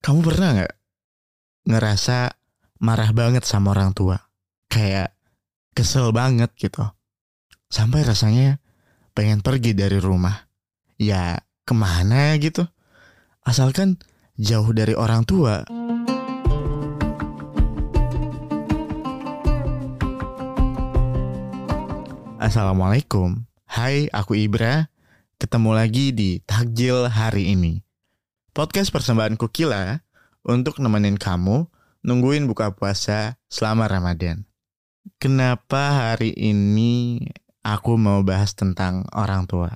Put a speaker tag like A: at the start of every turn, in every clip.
A: Kamu pernah nggak ngerasa marah banget sama orang tua? Kayak kesel banget gitu. Sampai rasanya pengen pergi dari rumah. Ya ke mana gitu. Asalkan jauh dari orang tua. Assalamualaikum. Hai, aku Ibra. Ketemu lagi di Takjil hari ini. Podcast persembahan Kukila untuk nemenin kamu nungguin buka puasa selama Ramadan. Kenapa hari ini aku mau bahas tentang orang tua?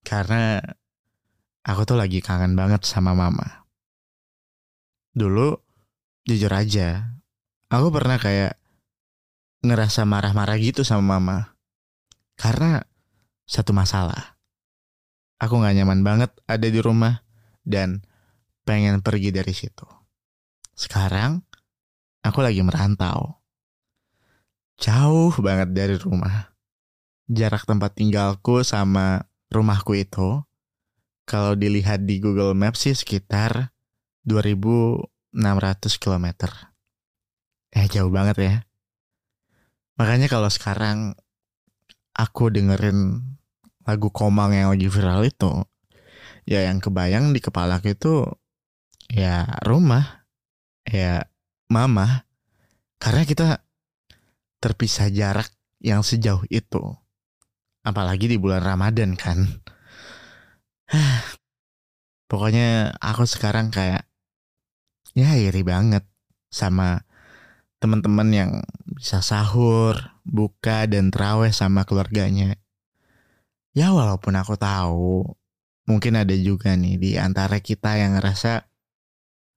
A: Karena aku tuh lagi kangen banget sama mama. Dulu, jujur aja, aku pernah kayak ngerasa marah-marah gitu sama mama. Karena satu masalah. Aku gak nyaman banget ada di rumah dan pengen pergi dari situ. Sekarang aku lagi merantau. Jauh banget dari rumah. Jarak tempat tinggalku sama rumahku itu kalau dilihat di Google Maps sih sekitar 2600 km. Eh jauh banget ya. Makanya kalau sekarang aku dengerin lagu Komang yang lagi viral itu, ya yang kebayang di kepala itu ya rumah, ya mama. Karena kita terpisah jarak yang sejauh itu. Apalagi di bulan Ramadan kan. Pokoknya aku sekarang kayak ya iri banget sama teman-teman yang bisa sahur, buka dan terawih sama keluarganya. Ya walaupun aku tahu mungkin ada juga nih di antara kita yang ngerasa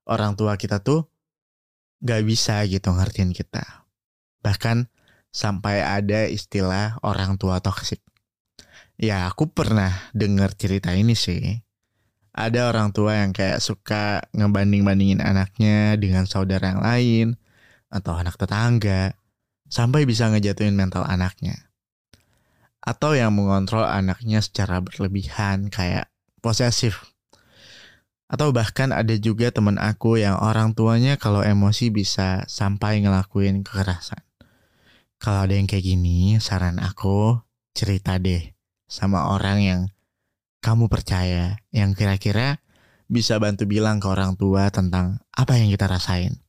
A: orang tua kita tuh gak bisa gitu ngertiin kita. Bahkan sampai ada istilah orang tua toksik. Ya aku pernah denger cerita ini sih. Ada orang tua yang kayak suka ngebanding-bandingin anaknya dengan saudara yang lain atau anak tetangga sampai bisa ngejatuhin mental anaknya. Atau yang mengontrol anaknya secara berlebihan kayak posesif. Atau bahkan ada juga temen aku yang orang tuanya kalau emosi bisa sampai ngelakuin kekerasan. Kalau ada yang kayak gini, saran aku cerita deh sama orang yang kamu percaya, yang kira-kira bisa bantu bilang ke orang tua tentang apa yang kita rasain.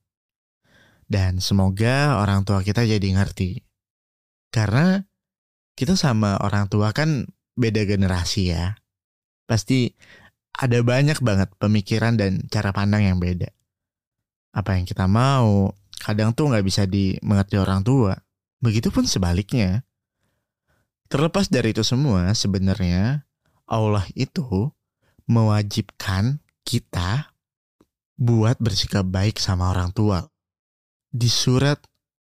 A: Dan semoga orang tua kita jadi ngerti. Karena kita sama orang tua kan beda generasi ya. Pasti ada banyak banget pemikiran dan cara pandang yang beda. Apa yang kita mau, kadang tuh nggak bisa dimengerti orang tua. Begitupun sebaliknya. Terlepas dari itu semua, sebenarnya Allah itu mewajibkan kita buat bersikap baik sama orang tua di surat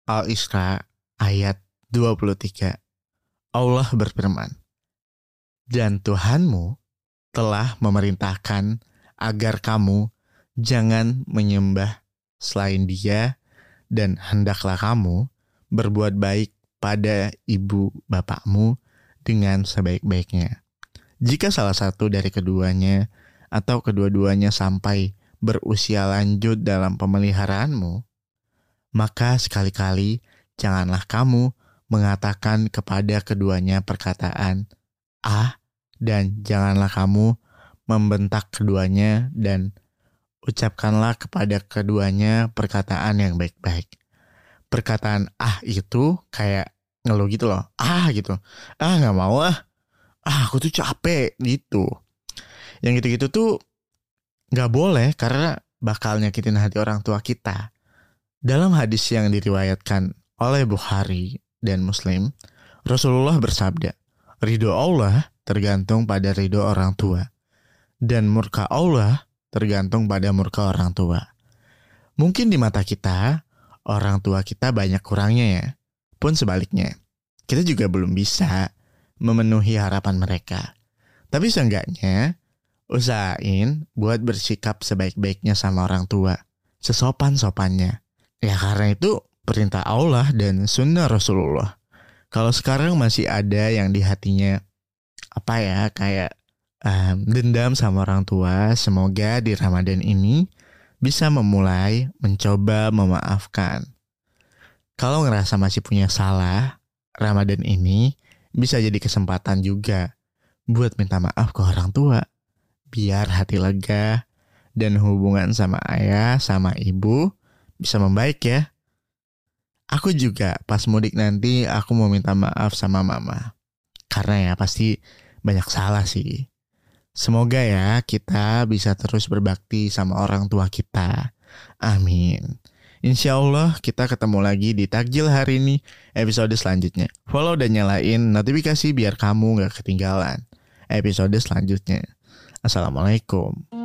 A: Al-Isra ayat 23, Allah berfirman, Dan Tuhanmu telah memerintahkan agar kamu jangan menyembah selain dia dan hendaklah kamu berbuat baik pada ibu bapakmu dengan sebaik-baiknya. Jika salah satu dari keduanya atau kedua-duanya sampai berusia lanjut dalam pemeliharaanmu, maka sekali-kali janganlah kamu mengatakan kepada keduanya perkataan "ah" dan janganlah kamu membentak keduanya dan ucapkanlah kepada keduanya perkataan yang baik-baik. Perkataan "ah" itu kayak ngeluh gitu loh. Ah gitu. Ah nggak mau ah. Ah aku tuh capek gitu. Yang gitu-gitu tuh nggak boleh karena bakal nyakitin hati orang tua kita. Dalam hadis yang diriwayatkan oleh Bukhari dan Muslim, Rasulullah bersabda, Ridho Allah tergantung pada ridho orang tua, dan murka Allah tergantung pada murka orang tua. Mungkin di mata kita, orang tua kita banyak kurangnya ya, pun sebaliknya. Kita juga belum bisa memenuhi harapan mereka. Tapi seenggaknya, usahain buat bersikap sebaik-baiknya sama orang tua, sesopan-sopannya Ya karena itu perintah Allah dan sunnah Rasulullah. Kalau sekarang masih ada yang di hatinya apa ya kayak um, dendam sama orang tua, semoga di Ramadan ini bisa memulai mencoba memaafkan. Kalau ngerasa masih punya salah, Ramadan ini bisa jadi kesempatan juga buat minta maaf ke orang tua. Biar hati lega dan hubungan sama ayah sama ibu bisa membaik ya. Aku juga pas mudik nanti aku mau minta maaf sama mama. Karena ya pasti banyak salah sih. Semoga ya kita bisa terus berbakti sama orang tua kita. Amin. Insya Allah kita ketemu lagi di takjil hari ini episode selanjutnya. Follow dan nyalain notifikasi biar kamu gak ketinggalan episode selanjutnya. Assalamualaikum.